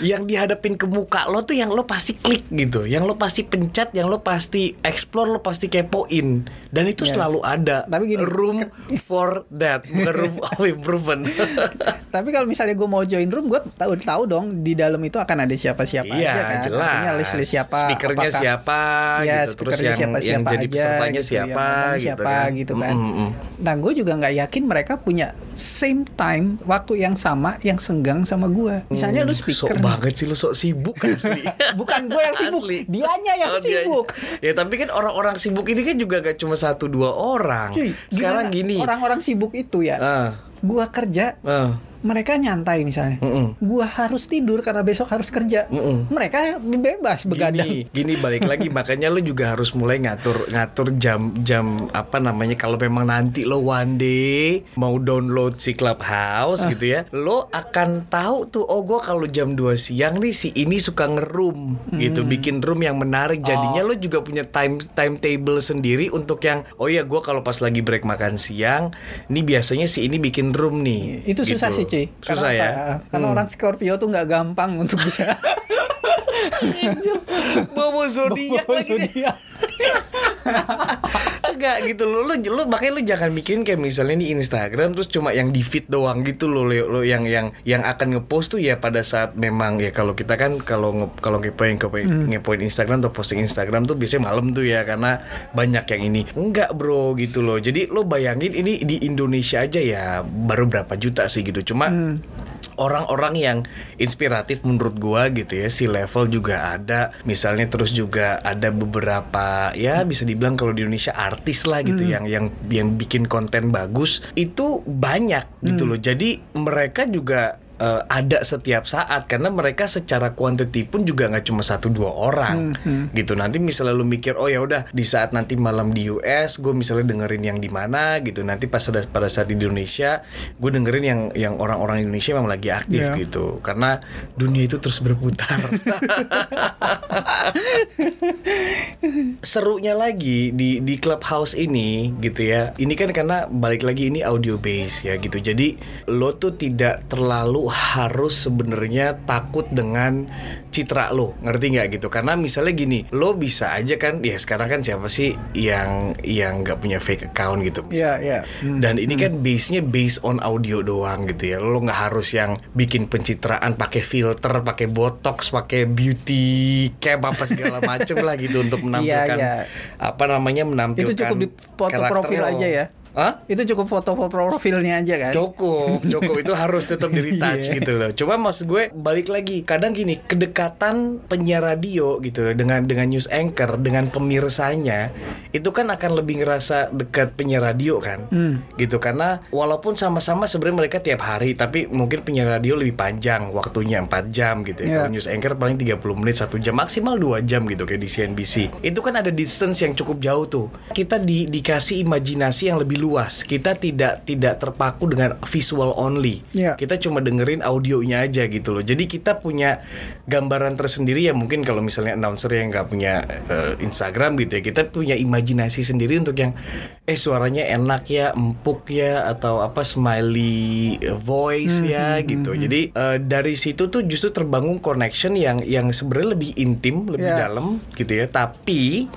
yang dihadapin ke muka lo tuh yang lo pasti klik gitu yang lo pasti pencet yang lo pasti explore lo pasti kepoin dan itu Yes. selalu ada Tapi gini, room for that bukan room of *laughs* improvement *laughs* Tapi kalau misalnya gue mau join room, gue tahu tahu dong di dalam itu akan ada siapa-siapa Iya aja kan. jelas. Artinya list-list siapa, Speakernya apakah- siapa Iya, gitu. Terus speakernya yang siapa-siapa yang jadi aja, pesertanya gitu, yang siapa ngomong gitu siapa kan. gitu kan. Mm, mm, mm. Nah gue juga nggak yakin mereka punya same time waktu yang sama yang senggang sama gue. Misalnya lu Hmm, speaker. Sok banget sih lu sok sibuk asli. *laughs* Bukan gue yang sibuk, Asli. dianya yang Oh, dianya. sibuk. Ya tapi kan orang-orang sibuk ini kan juga gak cuma satu dua orang. Cuy, Sekarang gini. Orang-orang sibuk itu ya. Ah, Gua kerja, ah. Mereka nyantai misalnya. Mm-mm. Gua harus tidur karena besok harus kerja. Mm-mm. Mereka bebas begadang. Gini, gini balik lagi *laughs* makanya lu juga harus mulai ngatur ngatur jam-jam apa namanya kalau memang nanti lo one day mau download si Clubhouse gitu ya, lo akan tahu tuh oh gua kalau jam 2 siang nih si ini suka ngeroom gitu, bikin room yang menarik. Jadinya lo juga punya time timetable sendiri untuk yang oh ya gua kalau pas lagi break makan siang, ini biasanya si ini bikin room nih. Itu susah gitu. sih cuy. Susah Karena ya. apa? Karena Hmm. orang Scorpio tuh nggak gampang untuk bisa *laughs* Bobo zodiak lagi nih. *laughs* Enggak gitu lo, lo, lo makanya lo jangan mikirin kayak misalnya di Instagram terus cuma yang di feed doang gitu lo, lo, lo yang yang yang akan ngepost tuh ya pada saat memang ya kalau kita kan kalau nge, kalau ngepoin ngepoin, ngepoin Instagram atau posting Instagram tuh biasanya malam tuh ya karena banyak yang ini. Enggak bro gitu loh. Jadi lo bayangin ini di Indonesia aja ya baru berapa juta sih gitu. Cuma orang-orang yang inspiratif menurut gua gitu ya si level juga ada misalnya terus juga ada beberapa ya bisa dibilang kalau di Indonesia artis lah gitu yang yang yang bikin konten bagus itu banyak gitu loh. Jadi mereka juga eh, ada setiap saat. Karena mereka secara quantity pun juga nggak cuma satu dua orang. Gitu. Nanti misalnya lu mikir oh ya udah di saat nanti malam di US gue misalnya dengerin yang di mana gitu. Nanti pas ada pada saat di Indonesia gue dengerin yang yang orang-orang Indonesia memang lagi aktif Iya. gitu. Karena dunia itu terus berputar. *laughs* Serunya lagi di di clubhouse ini gitu ya. Ini kan karena balik lagi ini audio base ya gitu. Jadi lo tuh tidak terlalu harus sebenarnya takut dengan citra lo ngerti nggak gitu karena misalnya gini lo bisa aja kan ya sekarang kan siapa sih yang yang nggak punya fake account gitu Iya, iya. Hmm. dan ini kan base-nya based on audio doang gitu ya. Lo nggak harus yang bikin pencitraan pakai filter, pakai botox, pakai beauty cam apa segala macem lah gitu untuk *laughs* menampilkan iya. apa namanya menampilkan Itu cukup di foto profil lo. aja ya. Hah? Itu cukup foto profilnya aja kan? Cukup, cukup itu harus tetap di *laughs* retouch Iya. gitu loh. Cuma maksud gue balik lagi, kadang gini kedekatan penyiar radio gitu loh, dengan dengan news anchor dengan pemirsanya itu kan akan lebih ngerasa dekat penyiar radio kan, Hmm. gitu karena walaupun sama-sama sebenarnya mereka tiap hari tapi mungkin penyiar radio lebih panjang waktunya 4 jam gitu ya. Iya. Kalau news anchor paling 30 menit satu jam maksimal 2 jam gitu kayak di CNBC. Itu kan ada distance yang cukup jauh tuh. Kita di, dikasih imajinasi yang lebih luas. Kita tidak tidak terpaku dengan visual only. Iya. Kita cuma dengerin audionya aja gitu loh. Jadi kita punya gambaran tersendiri ya mungkin kalau misalnya announcer yang nggak punya eh, Instagram gitu ya, kita punya imajinasi sendiri untuk yang eh suaranya enak ya, empuk ya atau apa smiley eh, voice ya gitu. Jadi eh, dari situ tuh justru terbangun connection yang yang sebenarnya lebih intim, lebih Iya. dalam gitu ya. Tapi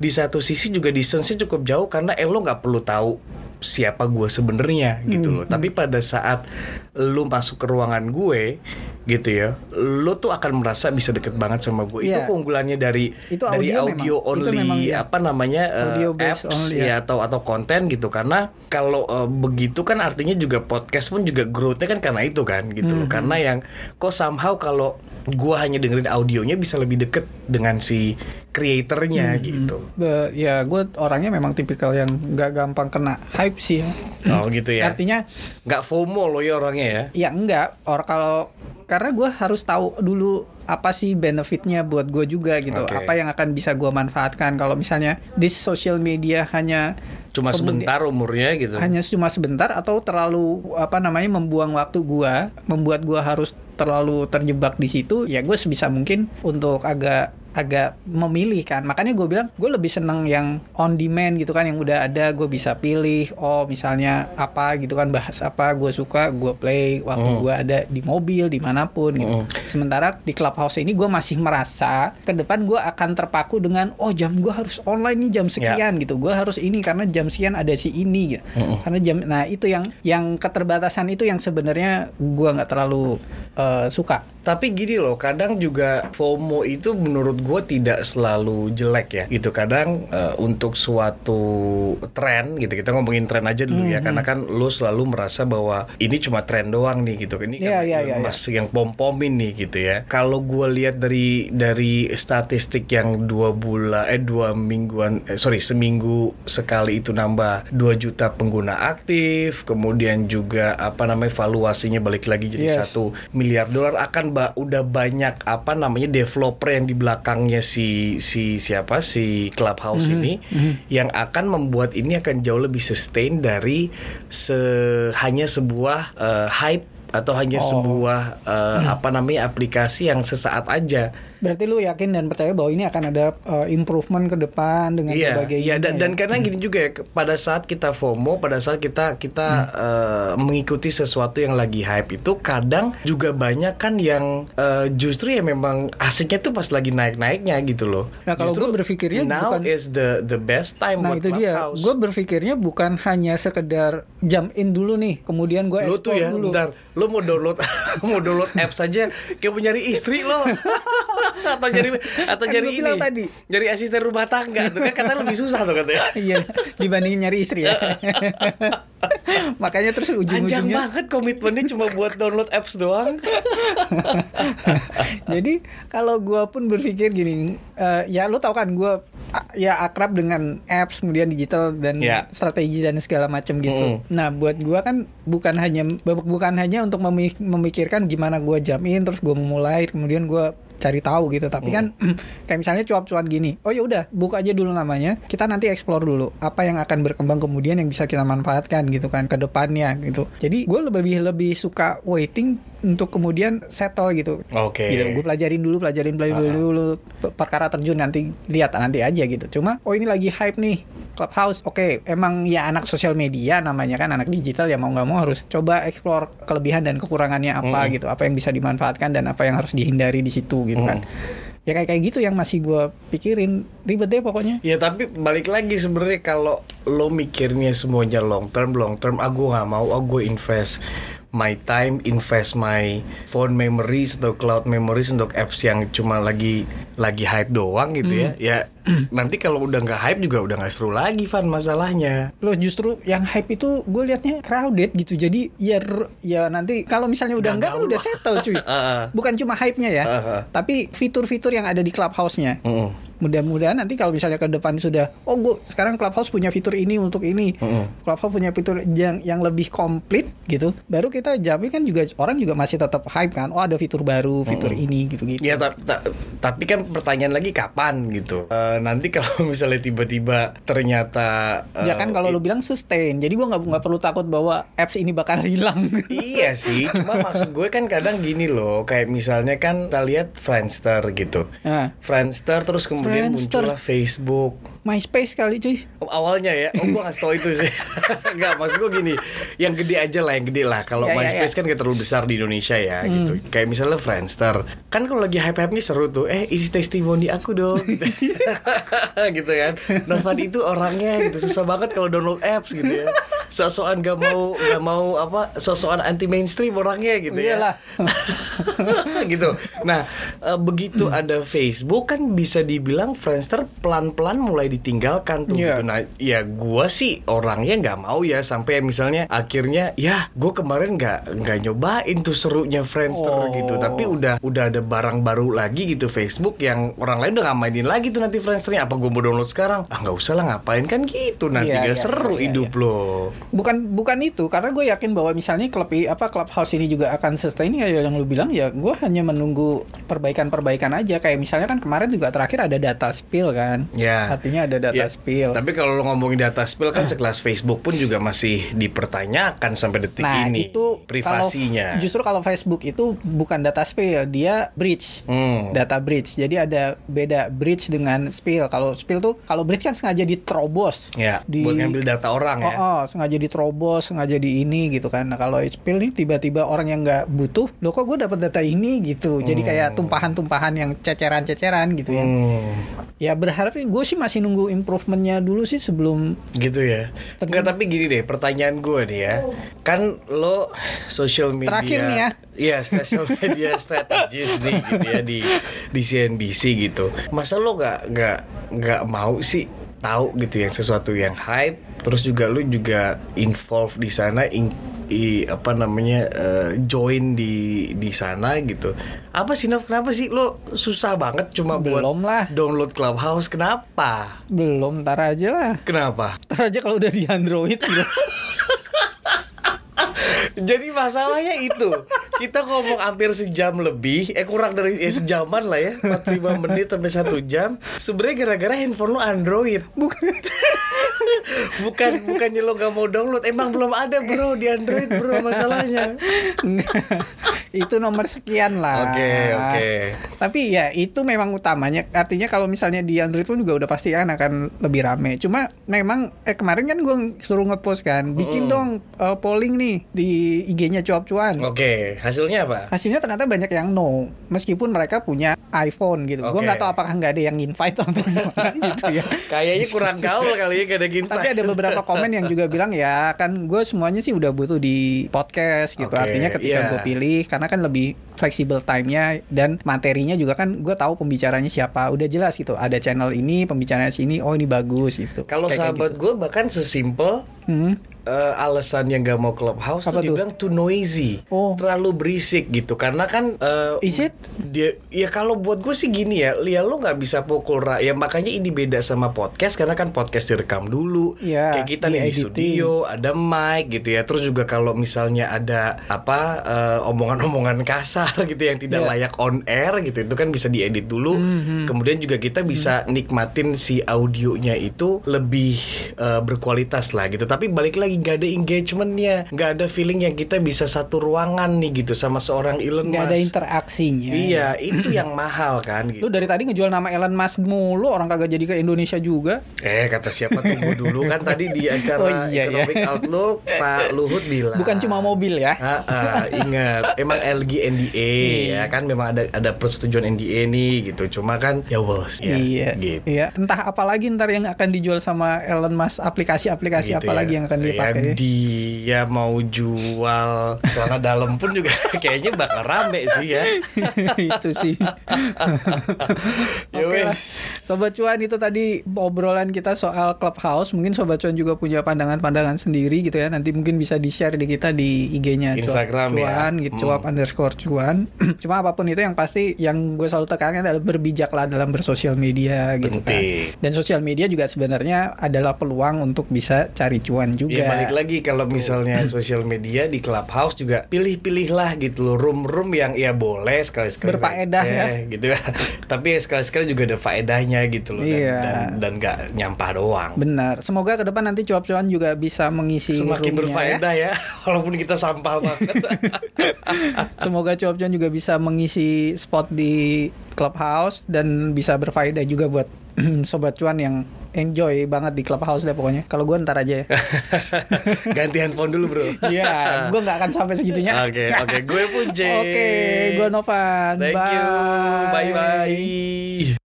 di satu sisi juga distance-nya cukup jauh karena eh lo nggak perlu tahu siapa gue sebenarnya gitu Hmm, loh. Tapi pada saat lu masuk ke ruangan gue gitu ya, lu tuh akan merasa bisa deket banget sama gue. Itu Iya. keunggulannya dari Itu dari audio audio memang. Itu only memang, ya. apa namanya eh, Audio based apps only, ya ya. atau atau konten gitu karena kalau eh, begitu kan artinya juga podcast pun juga growth-nya kan karena itu kan gitu Hmm, loh. Karena yang kok somehow kalau gua hanya dengerin audionya bisa lebih deket dengan si creatornya Hmm, gitu. Be- ya gue orangnya memang tipikal yang nggak gampang kena hype sih ya. Oh gitu ya. Artinya nggak FOMO lo ya orangnya ya. ya enggak or kalau karena gue harus tahu dulu apa sih benefitnya buat gue juga gitu Oke. apa yang akan bisa gue manfaatkan kalau misalnya di sosial media hanya Cuma sebentar umurnya gitu. hanya cuma sebentar atau terlalu apa namanya membuang waktu gua membuat gua harus terlalu terjebak di situ ya gue sebisa mungkin untuk agak agak memilih kan makanya gue bilang gue lebih seneng yang on demand gitu kan yang udah ada gue bisa pilih oh misalnya apa gitu kan bahas apa gue suka gue play waktu Oh. gue ada di mobil di mana pun gitu Oh. sementara di clubhouse ini gue masih merasa ke depan gue akan terpaku dengan oh jam gue harus online nih jam Ya. sekian gitu gue harus ini karena jam sekian ada si ini gitu Mm-mm. karena jam nah itu yang yang keterbatasan itu yang sebenarnya gua nggak terlalu eh, suka Tapi gini loh, kadang juga FOMO itu menurut gue tidak selalu jelek ya. Gitu kadang eh, untuk suatu tren gitu. Kita ngomongin tren aja dulu Hmm, ya, karena kan lo selalu merasa bahwa ini cuma tren doang nih gitu. Ini Iya, kan iya, iya, Mas yang pom-pomin nih gitu ya. Kalau gue lihat dari dari statistik yang dua bulan eh dua mingguan eh, sorry seminggu sekali itu nambah 2 juta pengguna aktif, kemudian juga apa namanya valuasinya balik lagi jadi Yes. satu miliar dolar akan ba udah banyak apa namanya developer yang di belakangnya si si siapa si clubhouse ini yang akan membuat ini akan jauh lebih sustain dari se hanya sebuah eh, hype atau hanya Oh. sebuah eh, apa namanya aplikasi yang sesaat aja Berarti lu yakin dan percaya bahwa ini akan ada uh, improvement ke depan dengan Iya, berbagai iya dan, ininya dan ya? karena gini juga ya, pada saat kita FOMO, pada saat kita kita Hmm. eh, mengikuti sesuatu yang lagi hype itu kadang juga banyak kan yang eh, justru ya memang asiknya tuh pas lagi naik-naiknya gitu loh. Nah, kalau gue berpikirnya now bukan- is the the best time Nah buat itu dia, gue berpikirnya bukan hanya sekedar jump in dulu nih, kemudian gue Lo tuh explore ya, dulu. bentar, lo mau download *laughs* mau download apps saja kayak mau nyari istri lo *laughs* *laughs* atau nyari atau Kan gua ini bilang tadi. nyari asisten rumah tangga tuh kan katanya lebih susah tuh katanya *laughs* Iya, dibandingin nyari istri ya. *laughs* Makanya terus Panjang ujung-ujungnya banget komitmennya cuma buat download apps doang. Jadi kalau gua pun berpikir gini, eh, ya lu tau kan gua a- ya akrab dengan apps kemudian digital dan Ya. strategi dan segala macam gitu. Mm. Nah buat gua kan bukan hanya bukan hanya untuk memi- memikirkan gimana gua jamin terus gua memulai kemudian gua cari tahu gitu. Tapi kan *clears throat* kayak misalnya cuap-cuap gini oh ya udah buka aja dulu namanya. Kita nanti explore dulu apa yang akan berkembang kemudian yang bisa kita manfaatkan gitu kan ke depannya gitu. Jadi gue lebih lebih suka waiting untuk kemudian settle gitu. Oke. gitu gue pelajarin dulu pelajarin pelajarin Ah. dulu pe- perkara terjun nanti lihat nanti aja gitu. Cuma oh ini lagi hype nih Clubhouse. Oke emang ya anak sosial media namanya kan anak digital ya mau nggak mau harus coba explore kelebihan dan kekurangannya apa Mm-mm. gitu. Apa yang bisa dimanfaatkan dan apa yang harus dihindari di situ gitu kan. Ya kayak kayak gitu yang masih gue pikirin. Ribet deh pokoknya. Ya tapi balik lagi sebenarnya kalau lo mikirnya semuanya long term, long term, ah gue nggak mau, ah gue invest my time, invest my phone memories atau cloud memories untuk apps yang cuma lagi lagi hype doang gitu ya. Ya *clears throat* nanti kalau udah nggak hype juga udah nggak seru lagi Van masalahnya. Loh justru yang hype itu gue liatnya crowded gitu jadi ya ya nanti kalau misalnya udah enggak gaul udah settle cuy *laughs* bukan cuma hype-nya ya Heeh. tapi fitur-fitur yang ada di clubhouse-nya Mm-mm. mudah-mudahan nanti kalau misalnya ke depan sudah oh gue sekarang clubhouse punya fitur ini untuk ini Mm-mm. clubhouse punya fitur yang yang lebih komplit gitu baru kita jamin kan juga orang juga masih tetap hype kan oh ada fitur baru fitur ini gitu gitu Ya ta- ta- tapi kan pertanyaan lagi kapan gitu. Eh, nanti *laughs* kalau misalnya tiba-tiba ternyata eh, ya kan kalau lu bilang sustain jadi gua nggak nggak perlu takut bahwa apps ini bakal *laughs* hilang Iya sih, cuma *laughs* maksud gue kan kadang gini loh, kayak misalnya kan kita lihat Friendster gitu. Nah. Friendster terus kemudian Friendster. muncullah Facebook. MySpace kali cuy. Oh, awalnya ya, oh gue ngasih tau itu sih. *laughs* Enggak, maksud gue gini. Yang gede aja lah, yang gede lah. Kalau Ya, ya, MySpace ya. kan gak terlalu besar di Indonesia ya gitu. Kayak misalnya Friendster. Kan kalau lagi hype-hype-nya seru tuh. Eh isi testimoni aku dong. Gitu, *laughs* *laughs* gitu kan. Novan itu orangnya gitu Susah banget kalau download apps gitu ya Sok-sokan gak mau Gak mau apa Sok-sokan anti mainstream orangnya gitu ya Iyalah. *laughs* gitu. Nah, eh, begitu ada Facebook kan bisa dibilang Friendster pelan-pelan mulai ditinggalkan tuh Iya. gitu. Nah, ya gua sih orangnya nggak mau ya sampai misalnya akhirnya ya gue kemarin nggak nggak nyobain tuh serunya Friendster Oh. gitu. Tapi udah udah ada barang baru lagi gitu Facebook yang orang lain udah nggak mainin lagi tuh nanti Friendsternya. Apa gue mau download sekarang? Ah nggak usah lah ngapain kan gitu nanti Iya, nggak iya, seru iya, hidup lo. Bukan bukan itu. Karena gue yakin bahwa misalnya klub apa clubhouse ini juga akan sustain ya yang lu bilang ya gue hanya menunggu perbaikan-perbaikan aja kayak misalnya kan kemarin juga terakhir ada data spill kan Ya. artinya ada data Ya, spill Tapi kalau lo ngomongin data spill kan sekelas Facebook pun juga masih dipertanyakan sampai detik nah ini itu privasinya. kalau, justru kalau Facebook itu bukan data spill dia breach Hmm. data breach jadi ada beda breach dengan spill kalau spill tuh kalau breach kan sengaja diterobos ya, di- buat ngambil data orang ya. Oh, oh, sengaja diterobos, sengaja di ini gitu kan. Nah kalau spill nih tiba-tiba orang yang nggak butuh, loh kok gue dapat data ini gitu. Jadi kayak tumpahan-tumpahan yang ceceran-ceceran gitu ya. Hmm, Ya berharap gue sih masih nunggu improvementnya dulu sih sebelum gitu ya. Enggak tapi gini deh, pertanyaan gue nih ya. Kan lo social media Terakhir nih ya. Iya, social media *laughs* strategis nih gitu ya di di CNBC gitu. Masa lo nggak nggak nggak mau sih tahu gitu yang sesuatu yang hype terus juga lu juga involve di sana in- i, apa namanya eh, join di di sana gitu. Apa sih Nov kenapa sih lo susah banget cuma buat Belum lah. download Clubhouse? Kenapa? Belum tar aja lah. kenapa? Tar aja kalau udah di Android gitu. *laughs* Jadi masalahnya itu Kita ngomong hampir sejam lebih Eh kurang dari eh, sejaman lah ya 45 menit sampai satu jam. Sebenarnya gara-gara handphone lu Android. Bukan *laughs* *laughs* bukan bukannya lo gak mau download, emang belum ada bro di Android bro masalahnya. itu nomor sekian lah. Oke, oke. Tapi ya itu memang utamanya. Artinya kalau misalnya di Android pun juga udah pasti kan akan lebih rame. Cuma memang eh kemarin kan gue suruh ngepost kan, bikin Mm. dong eh, polling nih di IG-nya cuap-cuan. Oke, hasilnya apa? Hasilnya ternyata banyak yang no, meskipun mereka punya iPhone gitu. Gue Oke. nggak tahu apakah nggak ada yang invite atau *laughs* gitu ya. Kayaknya kurang gaul kali ya gak ada Tapi ada beberapa komen yang juga bilang ya kan gue semuanya sih udah butuh di podcast gitu. Oke, Artinya ketika iya. gue pilih karena kan lebih fleksibel time-nya dan materinya juga kan gue tahu pembicaranya siapa. Udah jelas gitu. Ada channel ini pembicaranya sini. Oh ini bagus gitu. Kalau sahabat gitu. gue bahkan sesimpel Hmm. Eh, alasan yang gak mau clubhouse Apa tuh tuh? dibilang too noisy, Oh. terlalu berisik gitu. Karena kan eh, Is it? dia ya kalau buat gue sih gini ya, Lia lo nggak bisa pukul ra ya makanya ini beda sama podcast karena kan podcast direkam dulu. Iya, Kayak kita nih di studio ada mic gitu ya. Terus juga kalau misalnya ada apa eh, omongan-omongan kasar *laughs* gitu yang tidak Iya. layak on air gitu itu kan bisa diedit dulu. Mhm. Kemudian juga kita bisa nikmatin si audionya itu lebih eh, berkualitas lah gitu. Tapi balik lagi nggak ada engagementnya, nggak ada feeling yang kita bisa satu ruangan nih gitu sama seorang Elon nggak ada Musk. interaksinya. Iya, *clears throat* itu yang mahal kan Lu gitu. dari tadi ngejual nama Elon Musk mulu, orang kagak jadi ke Indonesia juga. Eh, kata siapa tunggu dulu kan tadi di acara *laughs* Oh, iya, iya. Economic Outlook Pak Luhut bilang. Bukan cuma mobil ya. Ah, ah, ingat, emang LG NDA ya kan memang ada ada persetujuan NDA nih gitu. Cuma kan ya bos ya, iya, gitu. iya. Entah apa lagi ntar yang akan dijual sama Elon Musk, aplikasi-aplikasi Gitu apa ya. yang akan dipakai. Ya, dia mau jual celana dalam pun juga *laughs* kayaknya bakal rame sih ya. *laughs* itu sih. *laughs* Ya Oke lah. Sobat cuan itu tadi obrolan kita soal Clubhouse. Mungkin sobat cuan juga punya pandangan-pandangan sendiri gitu ya. Nanti mungkin bisa di-share di kita di IG-nya Instagram ya. cuan, gitu, Hmm. cuap underscore cuan. *clears throat* Cuma apa pun itu yang pasti yang gue selalu tekankan adalah berbijaklah dalam bersosial media gitu kan. Penting. Dan sosial media juga sebenarnya adalah peluang untuk bisa cari cuan juga. Ya balik lagi kalau misalnya *clears throat* sosial media di clubhouse juga pilih-pilihlah gitu loh room-room yang ya boleh sekali-sekali Berfaedah ya. gitu ya. *laughs* Tapi ya sekali-sekali juga ada faedahnya gitu loh dan Iya. dan, dan gak nyampah doang. Benar. Semoga ke depan nanti cuap-cuan juga bisa mengisi Semakin ya. berfaedah ya. *laughs* walaupun kita sampah banget. *laughs* Semoga cuap-cuan juga bisa mengisi spot di clubhouse dan bisa berfaedah juga buat *clears throat* sobat cuan yang enjoy banget di clubhouse deh pokoknya. Kalau gue ntar aja ya. *laughs* Ganti handphone dulu bro. Iya, gue nggak akan sampai segitunya. Oke, oke, gue pun. *laughs* Oke, gue Novan. Thank Bye. you. Bye bye.